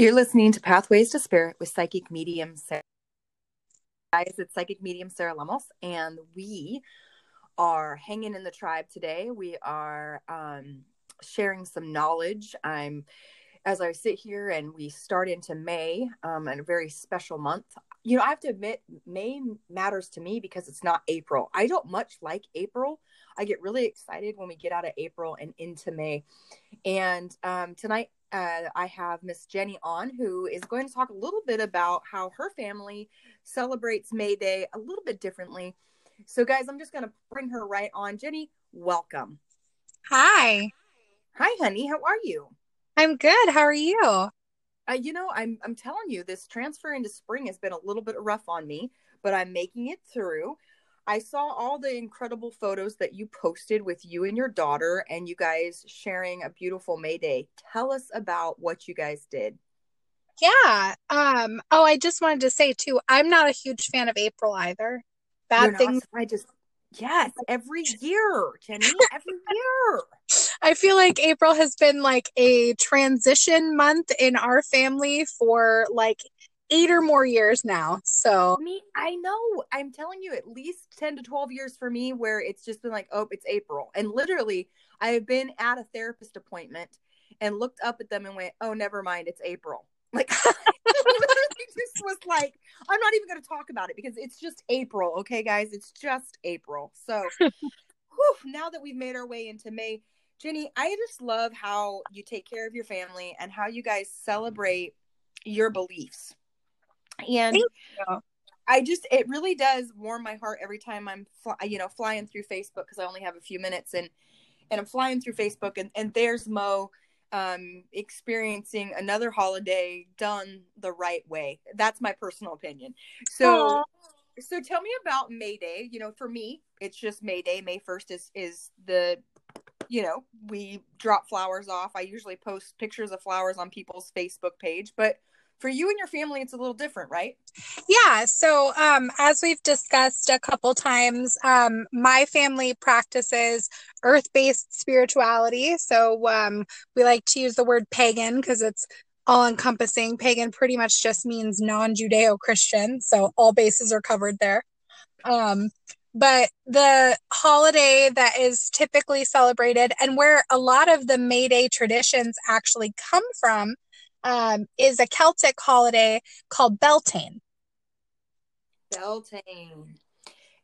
You're listening to Pathways to Spirit with Psychic Medium Sarah. Guys, it's Psychic Medium Sarah Lemos, and we are hanging in the tribe today. We are um, sharing some knowledge. I'm, as I sit here and we start into May, um, and a very special month. You know, I have to admit, May matters to me because it's not April. I don't much like April. I get really excited when we get out of April and into May. And um, tonight, uh, I have Miss Jenny on, who is going to talk a little bit about how her family celebrates May Day a little bit differently. So, guys, I'm just going to bring her right on. Jenny, welcome. Hi. Hi, honey. How are you? I'm good. How are you? Uh, you know, I'm I'm telling you, this transfer into spring has been a little bit rough on me, but I'm making it through. I saw all the incredible photos that you posted with you and your daughter and you guys sharing a beautiful May Day. Tell us about what you guys did. Yeah. Um oh, I just wanted to say too, I'm not a huge fan of April either. Bad things I just Yes, every year, Jenny, every year. I feel like April has been like a transition month in our family for like eight or more years now. So me, I know. I'm telling you, at least 10 to 12 years for me where it's just been like, oh, it's April. And literally, I have been at a therapist appointment and looked up at them and went, oh, never mind, it's April. Like literally just was like, I'm not even gonna talk about it because it's just April, okay, guys? It's just April. So whew, now that we've made our way into May, Jenny, I just love how you take care of your family and how you guys celebrate your beliefs and I just it really does warm my heart every time I'm you know flying through Facebook because I only have a few minutes and and I'm flying through Facebook and and there's Mo um experiencing another holiday done the right way. That's my personal opinion. So Aww. so tell me about May Day. You know, for me, it's just May Day. May 1st is is the you know, we drop flowers off. I usually post pictures of flowers on people's Facebook page, but for you and your family it's a little different right? Yeah so um, as we've discussed a couple times um, my family practices earth-based spirituality. So um, we like to use the word pagan because it's all encompassing. Pagan pretty much just means non-judeo-christian so all bases are covered there. Um, but the holiday that is typically celebrated and where a lot of the May Day traditions actually come from um, is a Celtic holiday called Beltane. Beltane.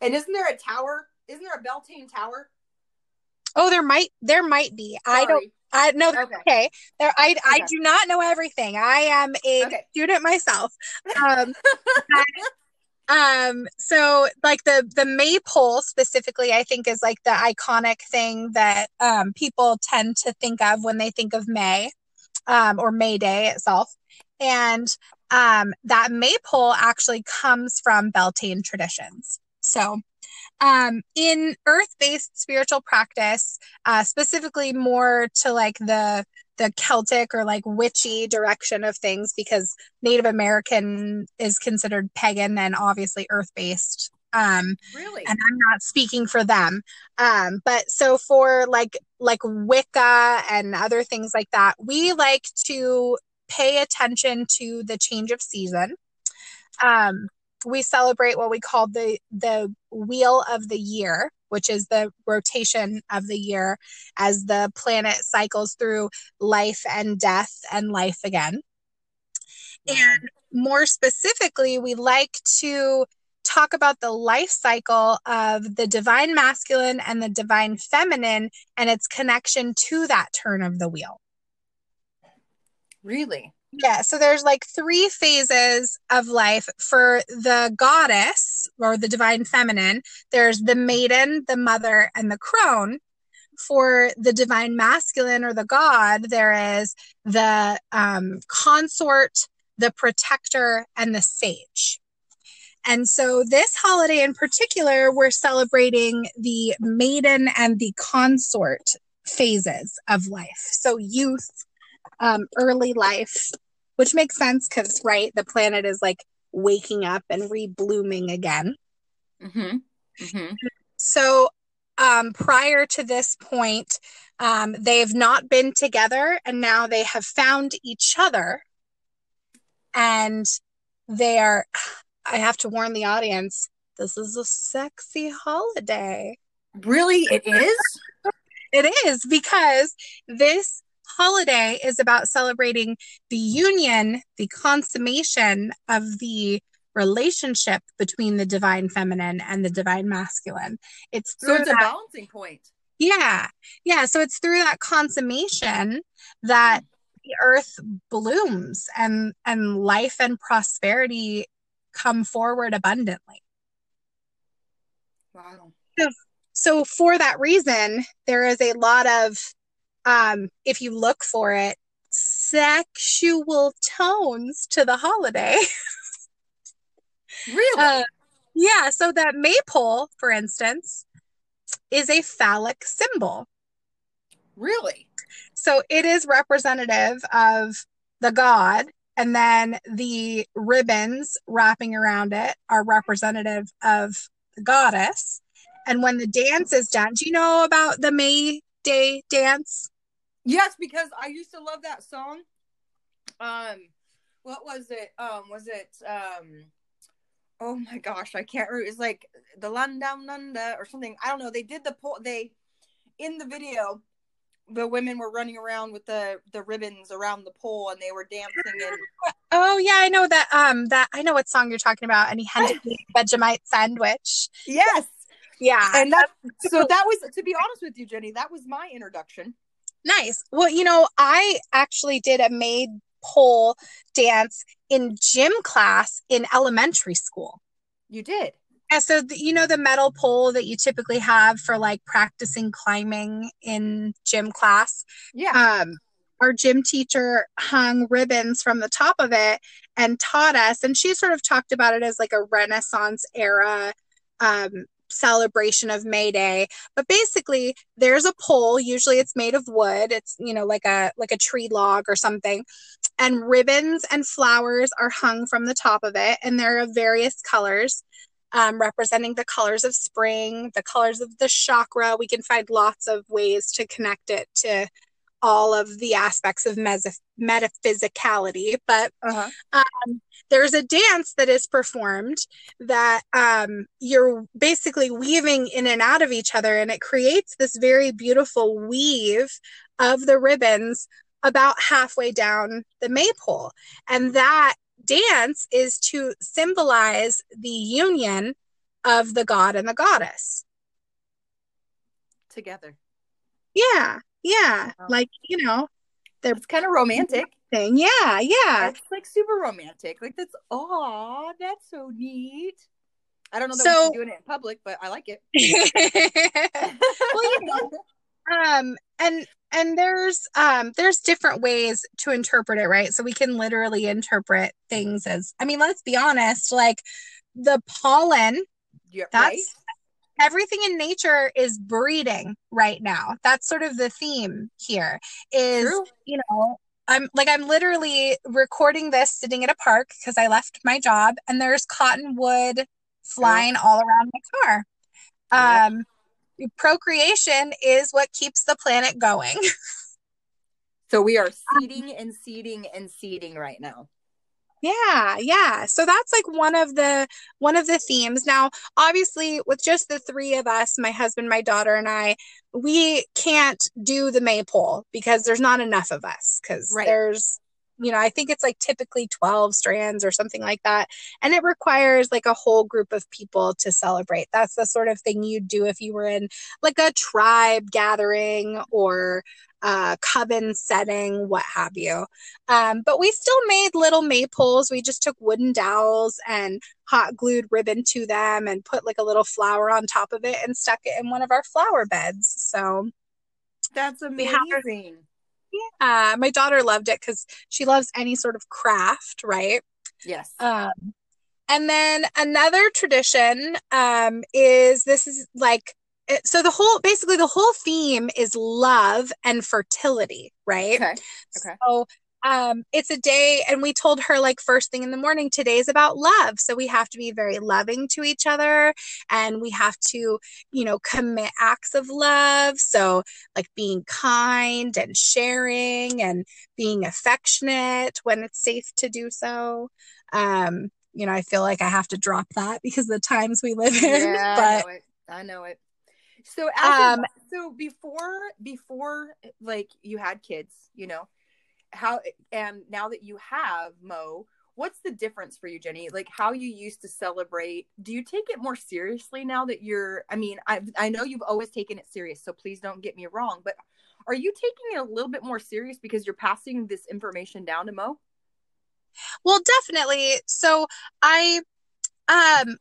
And isn't there a tower? Isn't there a Beltane tower? Oh, there might there might be. Sorry. I don't I know okay. okay. There I okay. I do not know everything. I am a okay. student myself. Um um so like the the maypole specifically i think is like the iconic thing that um people tend to think of when they think of may um, or May Day itself. And um, that maypole actually comes from Beltane traditions. So, um, in earth-based spiritual practice, uh, specifically more to like the the Celtic or like witchy direction of things, because Native American is considered pagan and obviously earth-based. Um, really? And I'm not speaking for them. Um, but so for like like Wicca and other things like that, we like to pay attention to the change of season. Um, we celebrate what we call the the wheel of the year, which is the rotation of the year as the planet cycles through life and death and life again. And more specifically, we like to talk about the life cycle of the divine masculine and the divine feminine and its connection to that turn of the wheel. Really? Yeah, so there's like three phases of life for the goddess or the divine feminine. There's the maiden, the mother, and the crone. For the divine masculine or the god, there is the um, consort, the protector, and the sage. And so this holiday in particular, we're celebrating the maiden and the consort phases of life. So youth, um, early life, which makes sense because, right, the planet is like waking up and reblooming again. Mm-hmm. Mm-hmm. So um, prior to this point, um, they've not been together and now they have found each other and they are I have to warn the audience, this is a sexy holiday. Really? It is? It is because this holiday is about celebrating the union, the consummation of the relationship between the divine feminine and the divine masculine. It's so it's that, a balancing point. Yeah. Yeah. So it's through that consummation that hmm. the earth blooms and and life and prosperity come forward abundantly. Wow. So, so for that reason, there is a lot of um, if you look for it, sexual tones to the holiday. really? Uh, yeah. So that maypole, for instance, is a phallic symbol. Really? So it is representative of the god, and then the ribbons wrapping around it are representative of the goddess. And when the dance is done, do you know about the May Day dance? Yes, because I used to love that song. Um, what was it? Um, was it um? Oh my gosh, I can't remember. It's like the Land Down Under or something. I don't know. They did the po- they in the video. The women were running around with the the ribbons around the pole, and they were dancing. And oh yeah, I know that. Um, that I know what song you're talking about. And he me a Vegemite sandwich. Yes. Yeah. And that so that was to be honest with you, Jenny, that was my introduction Nice. Well, you know, I actually did a maid pole dance in gym class in elementary school. You did? Yeah, so the, you know the metal pole that you typically have for like practicing climbing in gym class. Yeah. Um, our gym teacher hung ribbons from the top of it and taught us, and she sort of talked about it as like a Renaissance era um, celebration of May Day. But basically, there's a pole. Usually, it's made of wood. It's you know like a like a tree log or something, and ribbons and flowers are hung from the top of it, and they're of various colors. Um, representing the colors of spring, the colors of the chakra. We can find lots of ways to connect it to all of the aspects of metaphysicality, but uh-huh. um, there's a dance that is performed that um, you're basically weaving in and out of each other, and it creates this very beautiful weave of the ribbons about halfway down the maypole. And that dance is to symbolize the union of the god and the goddess together. Yeah. Yeah. Like, you know, they're it's kind of romantic. Thing. Yeah, yeah. It's like super romantic. Like that's oh, that's so neat. I don't know that so, we're doing it in public, but I like it. well, you know, um, and and there's um there's different ways to interpret it, right? So we can literally interpret things as I mean, let's be honest, like the pollen. Yeah, that's right? everything in nature is breeding right now. That's sort of the theme here is, True. you know, I'm like I'm literally recording this sitting at a park because I left my job and there's cottonwood flying all around my car. Um procreation is what keeps the planet going. so we are seeding and seeding and seeding right now. Yeah, yeah. So that's like one of the one of the themes. Now, obviously, with just the three of us, my husband, my daughter, and I, we can't do the maypole because there's not enough of us. Because right. there's, you know, I think it's like typically 12 strands or something like that. And it requires like a whole group of people to celebrate. That's the sort of thing you'd do if you were in like a tribe gathering or uh, coven setting, what have you. Um, but we still made little maypoles. We just took wooden dowels and hot glued ribbon to them and put like a little flower on top of it and stuck it in one of our flower beds. So that's amazing. Yeah, my daughter loved it because she loves any sort of craft, right? Yes. Um, and then another tradition um, is this is like so the whole basically the whole theme is love and fertility right okay okay so um, it's a day, and we told her like first thing in the morning, today is about love. So we have to be very loving to each other, and we have to, you know, commit acts of love. So like being kind and sharing and being affectionate when it's safe to do so. Um, you know, I feel like I have to drop that because the times we live in. Yeah, but I know it. I know it. So as a- so before before like you had kids, you know, how and now that you have Mo, what's the difference for you, Jenny? Like how you used to celebrate? Do you take it more seriously now that you're? I mean, I I know you've always taken it serious, so please don't get me wrong, but are you taking it a little bit more serious because you're passing this information down to Mo? Well, definitely. So I um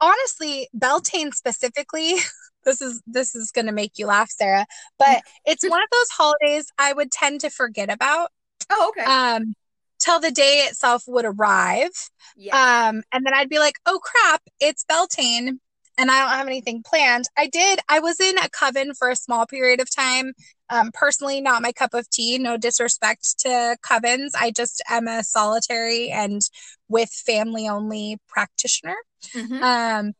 honestly, Beltane specifically, this is this is going to make you laugh, Sarah, but it's one of those holidays I would tend to forget about Oh, okay. um till the day itself would arrive. yeah. Um and then I'd be like, "Oh crap, it's Beltane." And I don't have anything planned. I did. I was in a coven for a small period of time. Um, personally, not my cup of tea. No disrespect to covens. I just am a solitary and with family only practitioner. Mhm. Um,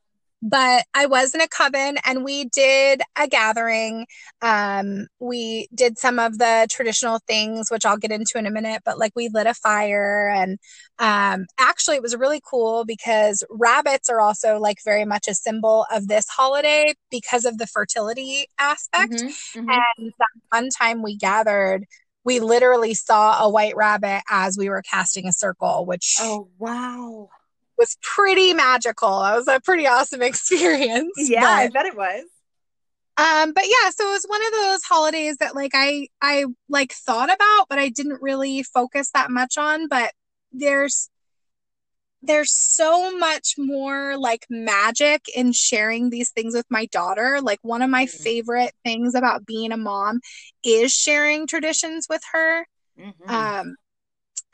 but I was in a coven and we did a gathering. Um, we did some of the traditional things, which I'll get into in a minute, but like we lit a fire and um, actually it was really cool because rabbits are also like very much a symbol of this holiday because of the fertility aspect. Mhm. Mhm. And that one time we gathered, we literally saw a white rabbit as we were casting a circle, which Oh wow. Was pretty magical. It was a pretty awesome experience. Yeah, I bet it was. um, but yeah, so it was one of those holidays that like I I like thought about, but I didn't really focus that much on. But there's there's so much more like magic in sharing these things with my daughter. Like one of my Mhm. favorite things about being a mom is sharing traditions with her. Mhm. um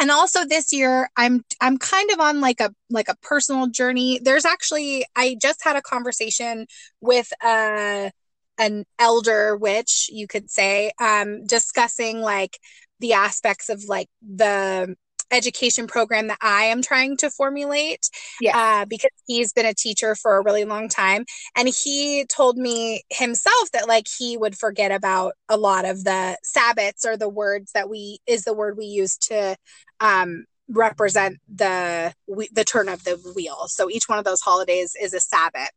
and also this year i'm i'm kind of on like a like a personal journey. There's actually i just had a conversation with uh an elder witch you could say um discussing like the aspects of like the education program that i am trying to formulate yeah. uh, because he's been a teacher for a really long time. And he told me himself that like he would forget about a lot of the Sabbats or the words that we is the word we use to um, represent the the turn of the wheel. So each one of those holidays is a Sabbat.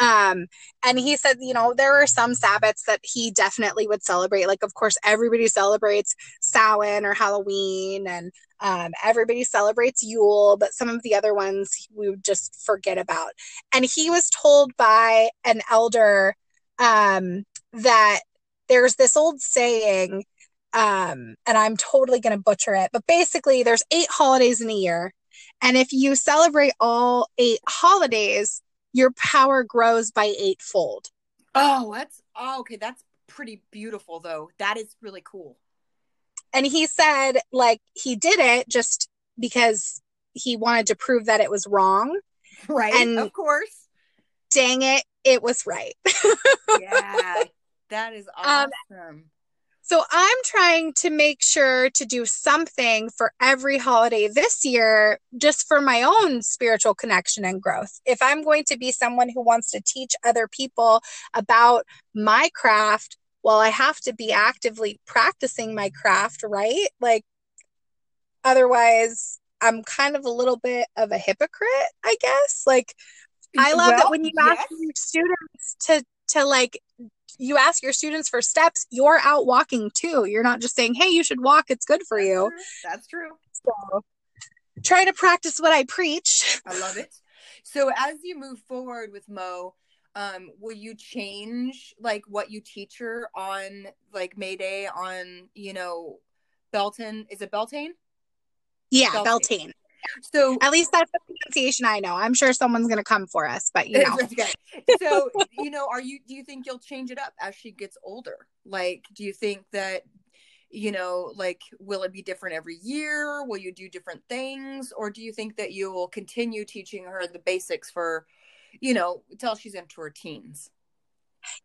Um, and he said, you know, there are some Sabbats that he definitely would celebrate. Like, of course, everybody celebrates Samhain or Halloween, and um, everybody celebrates Yule, but some of the other ones we would just forget about. And he was told by an elder um, that there's this old saying, um, and I'm totally going to butcher it, but basically, there's eight holidays in a year. And if you celebrate all eight holidays, your power grows by eightfold. Oh, that's oh, okay. That's pretty beautiful, though. That is really cool. And he said, like, he did it just because he wanted to prove that it was wrong. Right. And- of course. Dang it, it was right. Yeah. that is Um, awesome. So I'm trying to make sure to do something for every holiday this year, just for my own spiritual connection and growth. If I'm going to be someone who wants to teach other people about my craft, well, I have to be actively practicing my craft, right? Like, otherwise, I'm kind of a little bit of a hypocrite, I guess. Like, I love that when you yes. ask your students to to like you ask your students for steps, you're out walking too. You're not just saying, "Hey, you should walk. It's good for That's you." true. That's true. So, try to practice what I preach. I love it. So as you move forward with Mo, um, will you change like what you teach her on like May Day on, you know, Belton? Is it Beltane? Yeah, Beltane. Beltane. So At least that's the pronunciation I know. I'm sure someone's gonna come for us, but you know. okay. So, you know, are you do you think you'll change it up as she gets older? Like, do you think that you know, like will it be different every year? Will you do different things or do you think that you will continue teaching her the basics for, you know, till she's into her teens?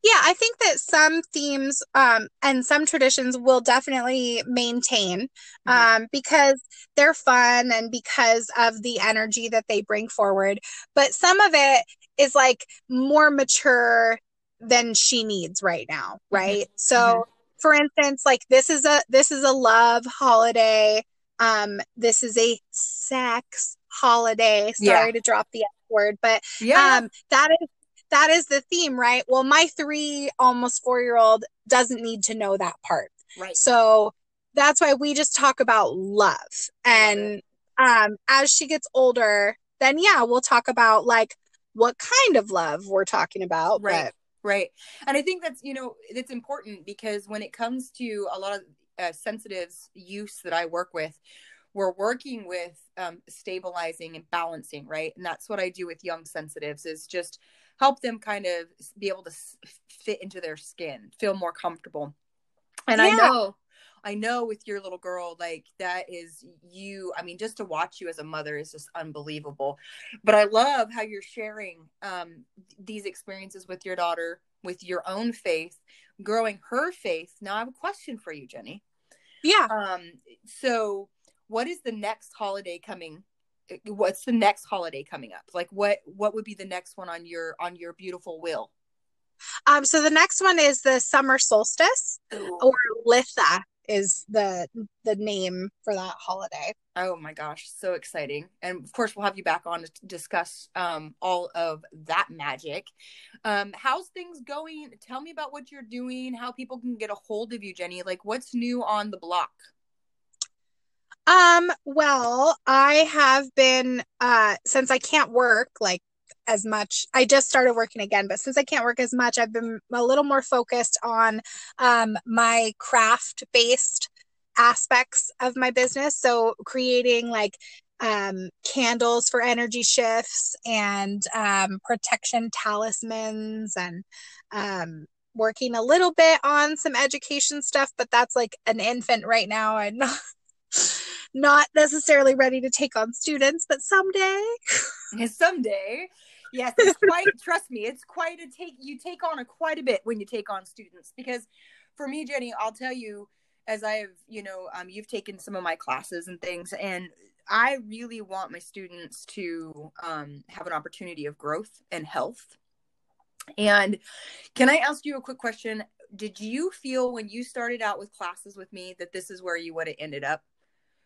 Yeah, I think that some themes um, and some traditions will definitely maintain mm-hmm. um, because they're fun and because of the energy that they bring forward. But some of it is like more mature than she needs right now, mm-hmm. right? Mm-hmm. So, mm-hmm. for instance, like this is a this is a love holiday. Um, this is a sex holiday. Sorry yeah. to drop the word, but yeah. um, that is that is the theme, right? Well, my three, almost four year old doesn't need to know that part. Right. So that's why we just talk about love. And um, as she gets older, then yeah, we'll talk about like what kind of love we're talking about. Right. But... Right. And I think that's, you know, it's important because when it comes to a lot of uh, sensitives use that I work with, we're working with um, stabilizing and balancing, right? And that's what I do with young sensitives is just help them kind of be able to fit into their skin, feel more comfortable. And yeah. I know I know with your little girl, like that is you. I mean, just to watch you as a mother is just unbelievable. But I love how you're sharing um, these experiences with your daughter, with your own faith, growing her faith. Now, I have a question for you, Jenny. Yeah. Um. So, what is the next holiday coming what's the next holiday coming up? Like what what would be the next one on your on your beautiful wheel? Um so the next one is the summer solstice Ooh. or litha is the the name for that holiday. Oh my gosh so exciting. And of course we'll have you back on to discuss um all of that magic. Um how's things going? Tell me about what you're doing how people can get a hold of you jenny. Like what's new on the block um, well, I have been uh since I can't work like as much. I just started working again, but since I can't work as much, I've been a little more focused on um my craft based aspects of my business. So creating like um, candles for energy shifts and um, protection talismans and um, working a little bit on some education stuff, but that's like an infant right now. I'm not not necessarily ready to take on students, but someday. someday. Yes, it's quite trust me, it's quite a take you take on a quite a bit when you take on students because for me, Jenny, I'll tell you, as I've, you know, um, you've taken some of my classes and things, and I really want my students to um, have an opportunity of growth and health. And can I ask you a quick question? Did you feel when you started out with classes with me that this is where you would have ended up?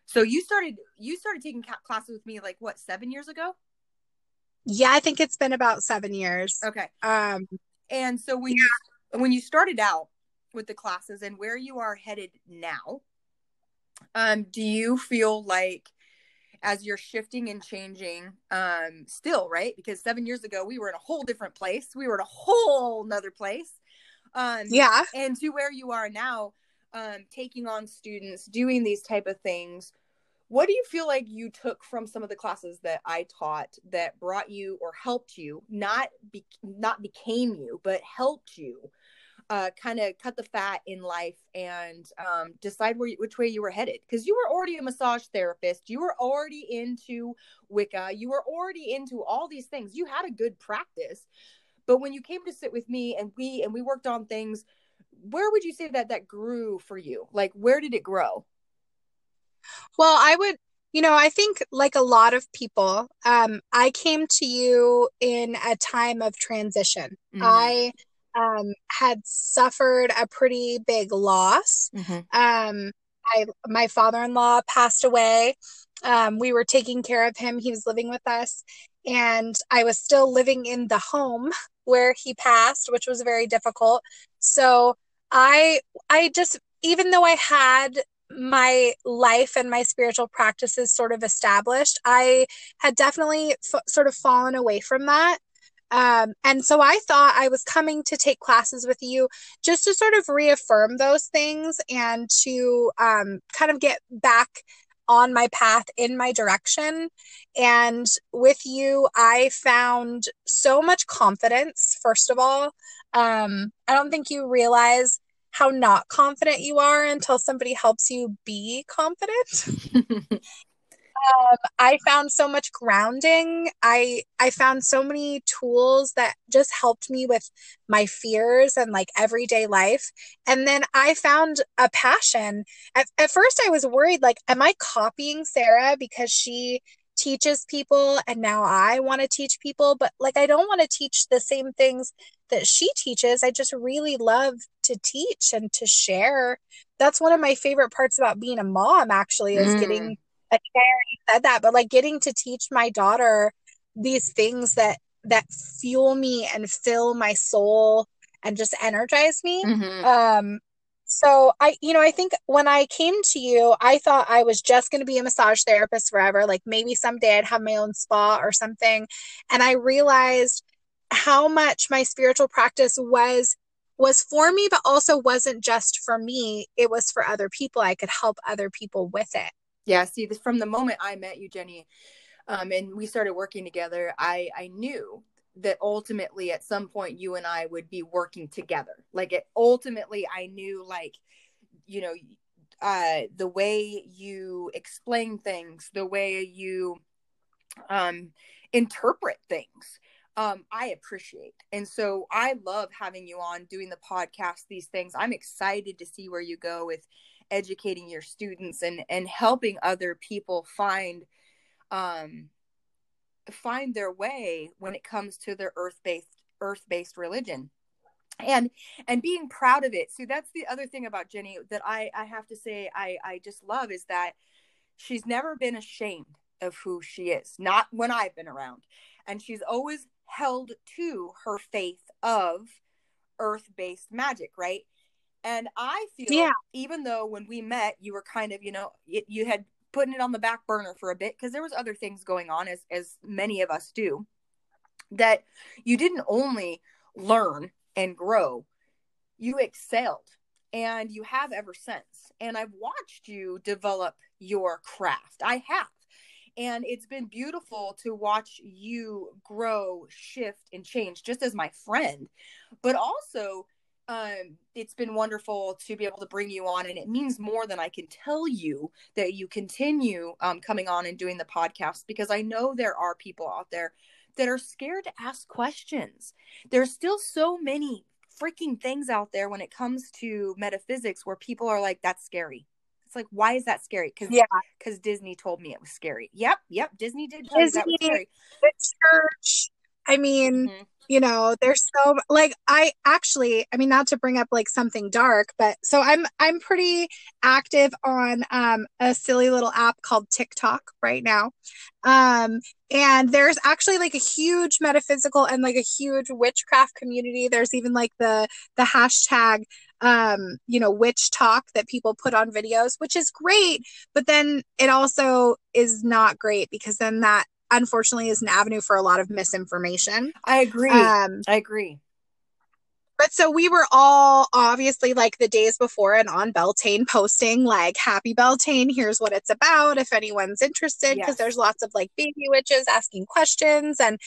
So you started you started taking classes with me like what seven years ago? Yeah, I think it's been about seven years. Okay. Um, and so when yeah. you when you started out with the classes and where you are headed now, um, do you feel like as you're shifting and changing, um, still right? Because seven years ago we were in a whole different place. We were in a whole nother place. Um, yeah. And to where you are now, um, taking on students, doing these type of things, what do you feel like you took from some of the classes that I taught that brought you or helped you, not be, not became you, but helped you uh, kind of cut the fat in life and um, decide where which way you were headed? Because you were already a massage therapist, you were already into Wicca, you were already into all these things. You had a good practice, but when you came to sit with me and we and we worked on things where would you say that that grew for you? Like, where did it grow? Well, I would, you know, I think like a lot of people, um, I came to you in a time of transition. Mm-hmm. I um, had suffered a pretty big loss. Mm-hmm. Um, I, my father-in-law passed away. Um, we were taking care of him. He was living with us, and I was still living in the home where he passed, which was very difficult. So I I just even though I had my life and my spiritual practices sort of established, I had definitely f- sort of fallen away from that. Um, and so I thought I was coming to take classes with you just to sort of reaffirm those things and to um, kind of get back on my path in my direction. And with you, I found so much confidence, first of all. Um, I don't think you realize how not confident you are until somebody helps you be confident. um, I found so much grounding. I I found so many tools that just helped me with my fears and like everyday life. And then I found a passion. At, at first, I was worried, like, am I copying Sarah because she teaches people and now I want to teach people? But like, I don't want to teach the same things that she teaches. I just really love to teach and to share. That's one of my favorite parts about being a mom, actually, is mm. getting I think I already said that, but like getting to teach my daughter these things that that fuel me and fill my soul and just energize me. Mm-hmm. Um so I you know, I think when I came to you, I thought I was just going to be a massage therapist forever, like maybe someday I'd have my own spa or something. And I realized how much my spiritual practice was was for me but also wasn't just for me. It was for other people. I could help other people with it. Yeah, see, this from the moment I met you, Jenny, um, and we started working together, I I knew that ultimately at some point you and I would be working together. Like it ultimately I knew like you know uh the way you explain things, the way you um interpret things um I appreciate. And so I love having you on doing the podcast these things. I'm excited to see where you go with educating your students and and helping other people find um find their way when it comes to their earth-based earth-based religion and and being proud of it so that's the other thing about jenny that i i have to say i i just love is that she's never been ashamed of who she is not when i've been around and she's always held to her faith of earth-based magic right and I feel, yeah. even though when we met, you were kind of, you know, it, you had putting it on the back burner for a bit because there was other things going on, as as many of us do. That you didn't only learn and grow, you excelled, and you have ever since. And I've watched you develop your craft. I have. And it's been beautiful to watch you grow, shift, and change just as my friend, but also um, it's been wonderful to be able to bring you on and it means more than i can tell you that you continue um, coming on and doing the podcast because i know there are people out there that are scared to ask questions. There's still so many freaking things out there when it comes to metaphysics where people are like that's scary it's like why is that scary? Because yeah. Because disney told me it was scary. Yep yep disney did disney, that was scary. The church i mean mm-hmm you know there's so like i actually i mean not to bring up like something dark but so i'm i'm pretty active on um a silly little app called tiktok right now. Um and there's actually like a huge metaphysical and like a huge witchcraft community. There's even like the the hashtag um you know WitchTok that people put on videos which is great but then it also is not great because then that unfortunately is an avenue for a lot of misinformation. I agree. Um, I agree. But so we were all obviously like the days before and on Beltane posting like happy Beltane, here's what it's about if anyone's interested because yes. there's lots of like baby witches asking questions and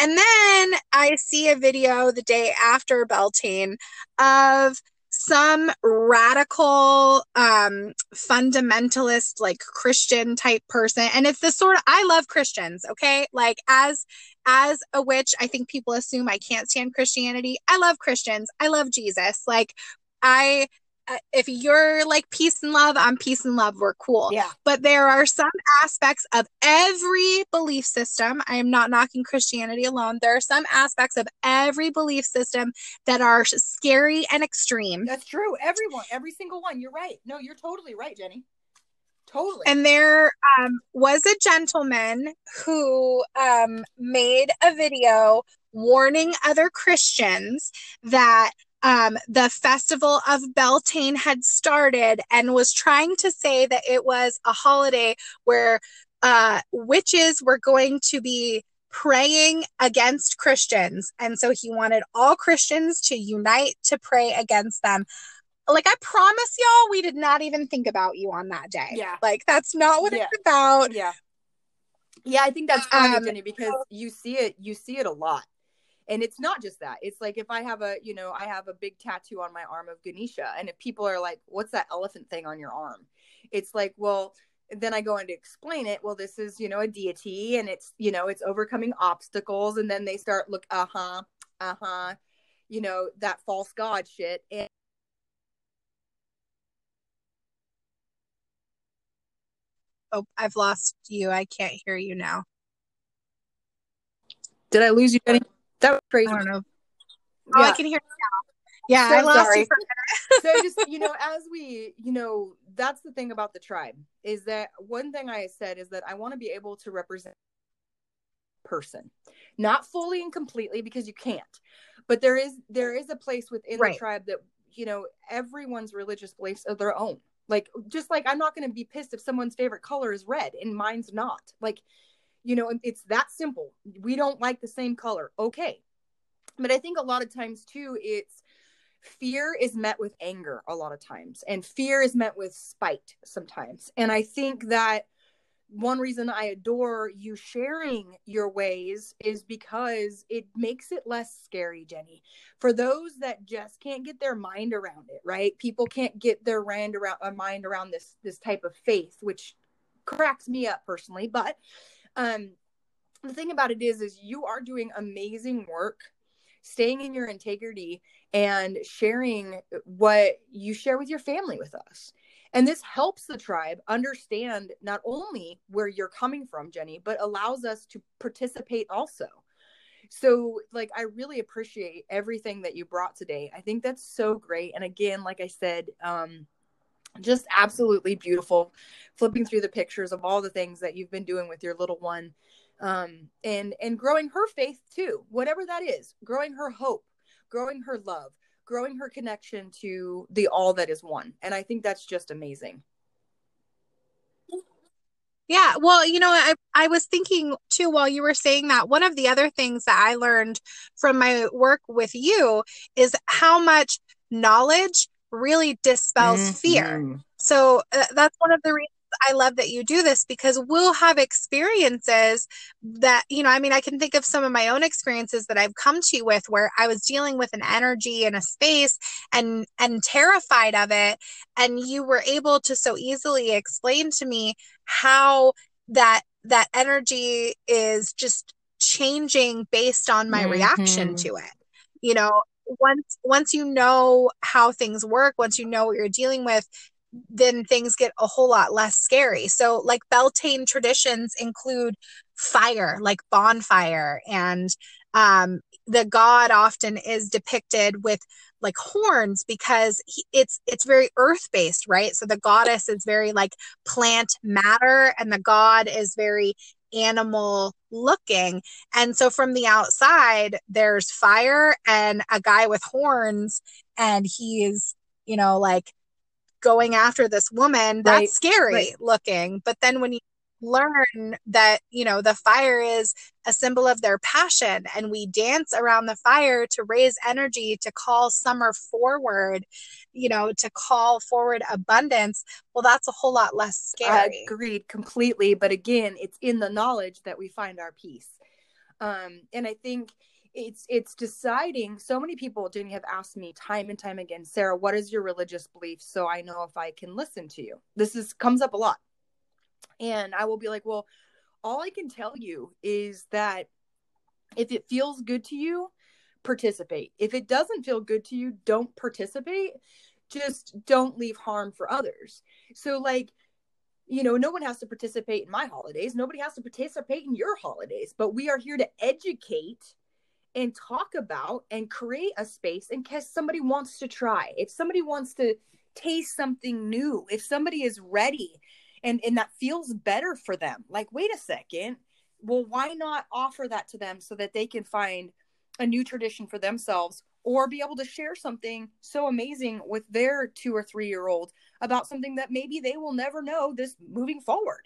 and then I see a video the day after Beltane of some radical um fundamentalist like christian type person and it's the sort of i love christians okay? Like as as a witch i think people assume i can't stand christianity. I love christians. I love jesus. Like i if you're like peace and love, I'm peace and love. We're cool. Yeah. But there are some aspects of every belief system. I am not knocking Christianity alone. There are some aspects of every belief system that are scary and extreme. That's true. Everyone, every single one. You're right. No, you're totally right, Jenny. Totally. And there um, was a gentleman who um, made a video warning other Christians that um, the festival of Beltane had started and was trying to say that it was a holiday where uh, witches were going to be praying against Christians. And so he wanted all Christians to unite to pray against them. Like, I promise y'all, we did not even think about you on that day. Yeah. Like, that's not what yeah. it's about. Yeah. Yeah, I think that's funny, um, Jenny, because you see it, you see it a lot and it's not just that it's like if i have a you know i have a big tattoo on my arm of ganesha and if people are like what's that elephant thing on your arm it's like well then I go on to explain it. Well, this is, you know, a deity and it's, you know, it's overcoming obstacles. And then they start look, uh huh, uh huh, you know, that false god shit. And Oh, I've lost you. I can't hear you now. did I lose you? That was crazy. I don't know. Oh, I can hear you now. Yeah, So I lost sorry. so just you know as we you know that's the thing about the tribe is that one thing i said is that i want to be able to represent person not fully and completely because you can't but there is there is a place within Right. the tribe that you know everyone's religious beliefs are their own like just like i'm not going to be pissed if someone's favorite color is red and mine's not like you know it's that simple. We don't like the same color. Okay. But i think a lot of times too it's fear is met with anger a lot of times and fear is met with spite sometimes. And i think that one reason i adore you sharing your ways is because it makes it less scary jenny. For those that just can't get their mind around it right? People can't get their mind around uh, mind around this this type of faith which cracks me up personally but um the thing about it is is you are doing amazing work staying in your integrity and sharing what you share with your family with us. And this helps the tribe understand not only where you're coming from, Jenny, but allows us to participate also. So, like, I really appreciate everything that you brought today. I think that's so great. And again, like I said, um, just absolutely beautiful. Flipping through the pictures of all the things that you've been doing with your little one, um, and and growing her faith too, whatever that is, growing her hope, growing her love, growing her connection to the all that is one. And I think that's just amazing. Yeah, well, you know, I I was thinking too while you were saying that one of the other things that I learned from my work with you is how much knowledge really dispels fear. Mhm. So uh, that's one of the reasons I love that you do this because we'll have experiences that, you know, I mean, I can think of some of my own experiences that I've come to you with where I was dealing with an energy in a space and and terrified of it and you were able to so easily explain to me how that that energy is just changing based on my reaction Mhm. to it. You know, once once you know how things work, once you know what you're dealing with, then things get a whole lot less scary. So, like Beltane traditions include fire, like bonfire, and um, the god often is depicted with like horns because he, it's it's very earth based, right? So the goddess is very like plant matter, and the god is very animal looking. And so from the outside, there's fire and a guy with horns, and he's you know like going after this woman that's Right, scary right. looking but then when you learn that you know the fire is a symbol of their passion and we dance around the fire to raise energy to call summer forward you know to call forward abundance well that's a whole lot less scary Agreed completely. But again, it's in the knowledge that we find our peace. Um, and I think it's it's deciding. So many people, Jenny, have asked me time and time again, Sarah, what is your religious belief? So I know if I can listen to you. This is comes up a lot, and I will be like, well, all I can tell you is that if it feels good to you, participate. If it doesn't feel good to you, don't participate. Just don't leave harm for others. So like you know, no one has to participate in my holidays. Nobody has to participate in your holidays, but we are here to educate and talk about and create a space in case somebody wants to try. If somebody wants to taste something new, if somebody is ready and and that feels better for them. Like, wait a second. Well, why not offer that to them so that they can find a new tradition for themselves or be able to share something so amazing with their 2 or 3 year old about something that maybe they will never know this moving forward.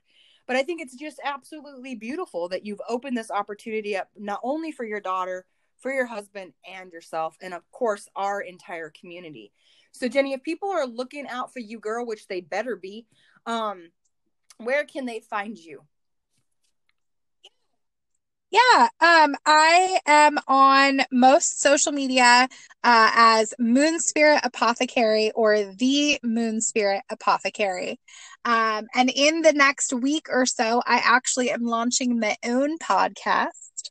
But I think it's just absolutely beautiful that you've opened this opportunity up not only for your daughter, for your husband and yourself, and of course, our entire community. So, Jenny, if people are looking out for you, girl, which they better be, um, where can they find you? Yeah, um, I am on most social media uh, as Moon Spirit Apothecary or the Moon Spirit Apothecary. Um, and in the next week or so, I actually am launching my own podcast.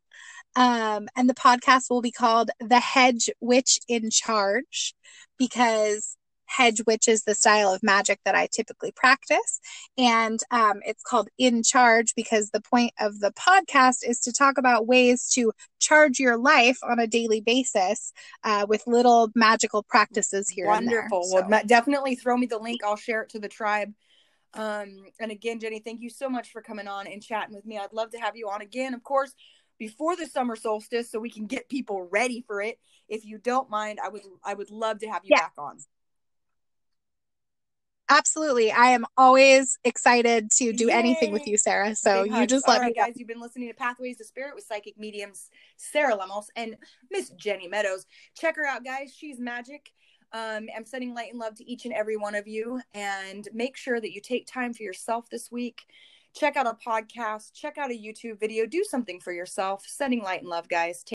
Um, and the podcast will be called The Hedge Witch in Charge because hedge witch is the style of magic that I typically practice. And um, it's called In Charge because the point of the podcast is to talk about ways to charge your life on a daily basis uh, with little magical practices here. Wonderful. There, so. Well, definitely throw me the link. I'll share it to the tribe. Um, and again, Jenny, thank you so much for coming on and chatting with me. I'd love to have you on again, of course, before the summer solstice, so we can get people ready for it. If you don't mind, I would I would love to have you yeah. back on. Absolutely. I am always excited to do Yay. anything with you, Sarah. So Big you hugs. just let All right, me guys. You've been listening to Pathways to Spirit with psychic mediums Sarah Lemos and Miss Jenny Meadows. Check her out, guys. She's magic. Um, I'm sending light and love to each and every one of you. And make sure that you take time for yourself this week. Check out a podcast, check out a YouTube video, do something for yourself. Sending light and love, guys. Take